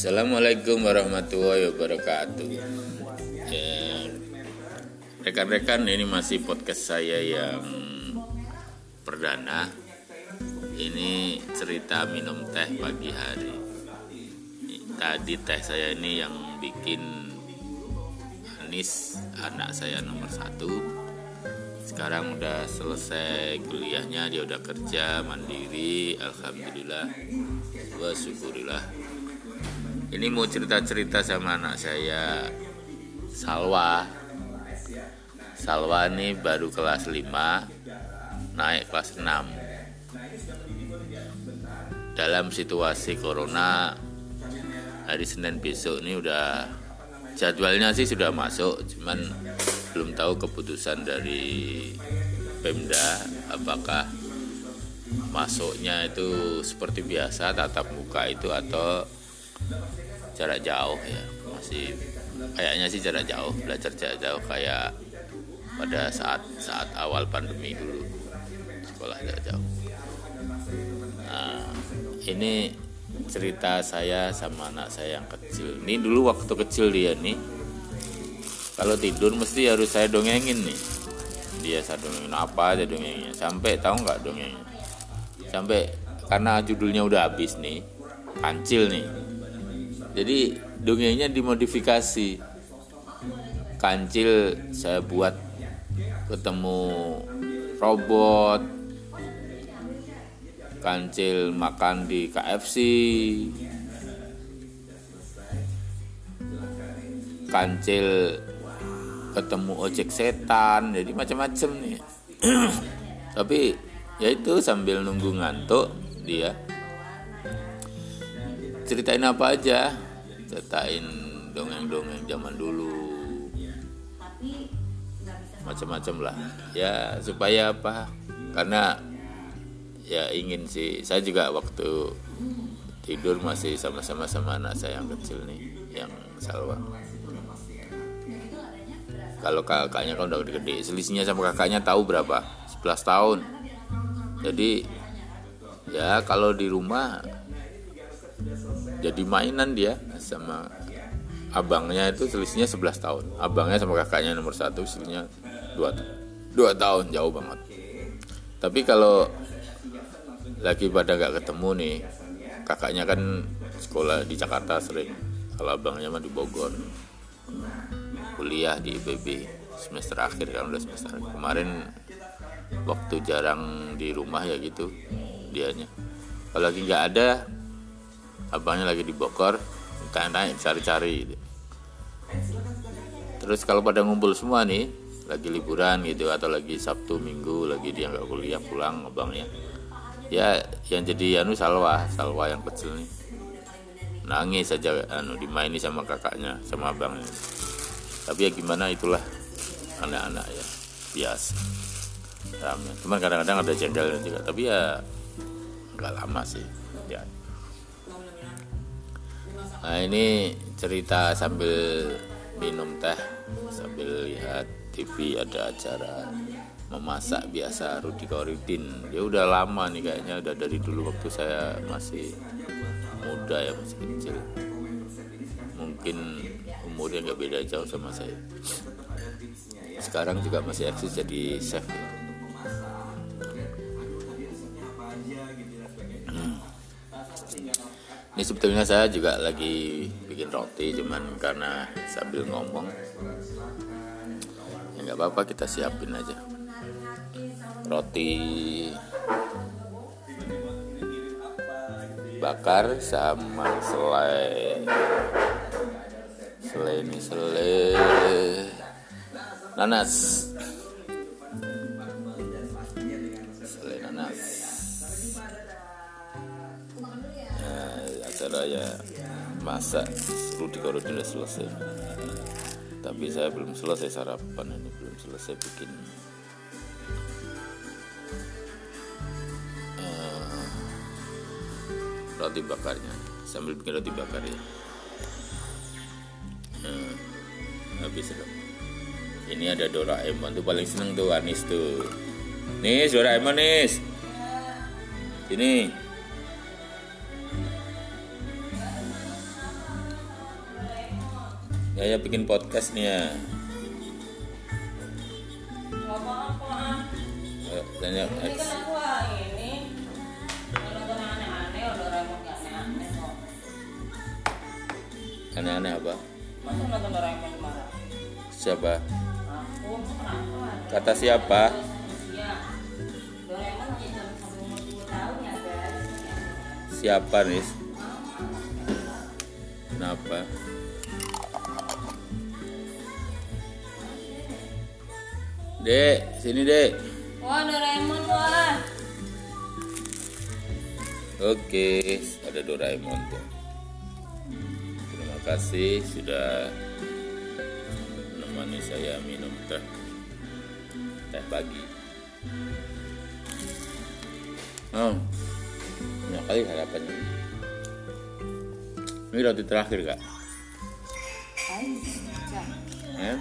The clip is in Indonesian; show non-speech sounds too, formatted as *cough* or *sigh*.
Assalamualaikum warahmatullahi wabarakatuh. Ya, rekan-rekan ini masih podcast saya yang perdana. Ini cerita minum teh pagi hari. Tadi teh saya ini yang bikin Anis anak saya nomor satu. Sekarang udah selesai kuliahnya, dia udah kerja mandiri, alhamdulillah, wa syukurillah ini mau cerita-cerita sama anak saya. Salwa. Salwa ini baru kelas 5 naik kelas 6 dalam situasi corona hari Senin besok ini udah jadwalnya sih sudah masuk cuman belum tahu keputusan dari Pemda apakah masuknya itu seperti biasa tatap muka itu atau jarak jauh ya. Masih kayaknya sih jarak jauh belajar jarak jauh kayak pada saat saat awal pandemi dulu sekolah jarak jauh. Nah ini cerita saya sama anak saya yang kecil. Ini dulu waktu kecil dia nih. Kalau tidur mesti harus saya dongengin nih. Dia saya dongengin apa aja dongengnya sampai tahu nggak dongengnya sampai karena judulnya udah habis nih kancil nih jadi dongengnya dimodifikasi. Kancil saya buat ketemu robot. Kancil makan di KFC kancil ketemu ojek setan jadi macam-macam nih. *clears throat* Tapi ya itu sambil nunggu ngantuk dia ceritain apa aja? Ceritain dongeng-dongeng zaman dulu. Macam-macam lah. Ya supaya apa? Karena ya ingin sih. Saya juga waktu tidur masih sama-sama sama anak saya yang kecil nih yang Salwa. Kalau kakaknya kan udah gede selisihnya sama kakaknya tahu berapa? 11 tahun. Jadi ya kalau di rumah jadi mainan dia sama abangnya itu selisihnya 11 tahun. Abangnya sama kakaknya nomor satu selisihnya 2, 2 tahun jauh banget. Tapi kalau lagi pada nggak ketemu nih kakaknya kan sekolah di Jakarta sering. Kalau abangnya mah di Bogor. Kuliah di IPB semester akhir kan udah semester kemarin waktu jarang di rumah ya gitu dianya. Kalau lagi nggak ada abangnya lagi di Bogor tanya-tanya cari-cari gitu. terus kalau pada ngumpul semua nih lagi liburan gitu atau lagi Sabtu Minggu lagi dia nggak kuliah pulang abangnya ya. Yang jadi anu salwa salwa yang kecil nih. Nangis saja anu dimaini sama kakaknya sama abangnya. Tapi ya gimana itulah anak-anak ya biasa. Ramai cuman kadang-kadang ada jengkelnya juga tapi ya nggak lama sih ya Nah ini cerita sambil minum teh sambil lihat TV ada acara memasak biasa Rudi Koridin. Dia udah lama nih kayaknya udah dari dulu waktu saya masih muda ya masih kecil. Mungkin umurnya nggak beda jauh sama saya. Sekarang juga masih eksis jadi chef. Ya. Ini sebetulnya saya juga lagi bikin roti cuman karena sambil ngomong ya nggak apa-apa kita siapin aja. Roti bakar sama selai. Selai ini selai. Nanas saya masak Rudi Korodin sudah selesai. Tapi saya belum selesai sarapan ini belum selesai bikin. Uh, roti bakarnya sambil bikin roti bakar ya. Uh, habis itu. Ini ada Doraemon tuh paling seneng tuh Anis tuh. Nih Doraemon nis. Ini Ya ya bikin podcast nih ya. Tanya X. aneh-aneh, apa? Masa nonton Doraemon marah? Siapa? Aku kenapa? Kata siapa? Iya. Doraemon hanya Dek, sini dek. Wah Doraemon wah. Oke, ada Doraemon tuh. Terima kasih sudah menemani saya minum teh teh pagi. Oh, banyak kali harapannya. Ini roti terakhir kak? Ayo, Eh?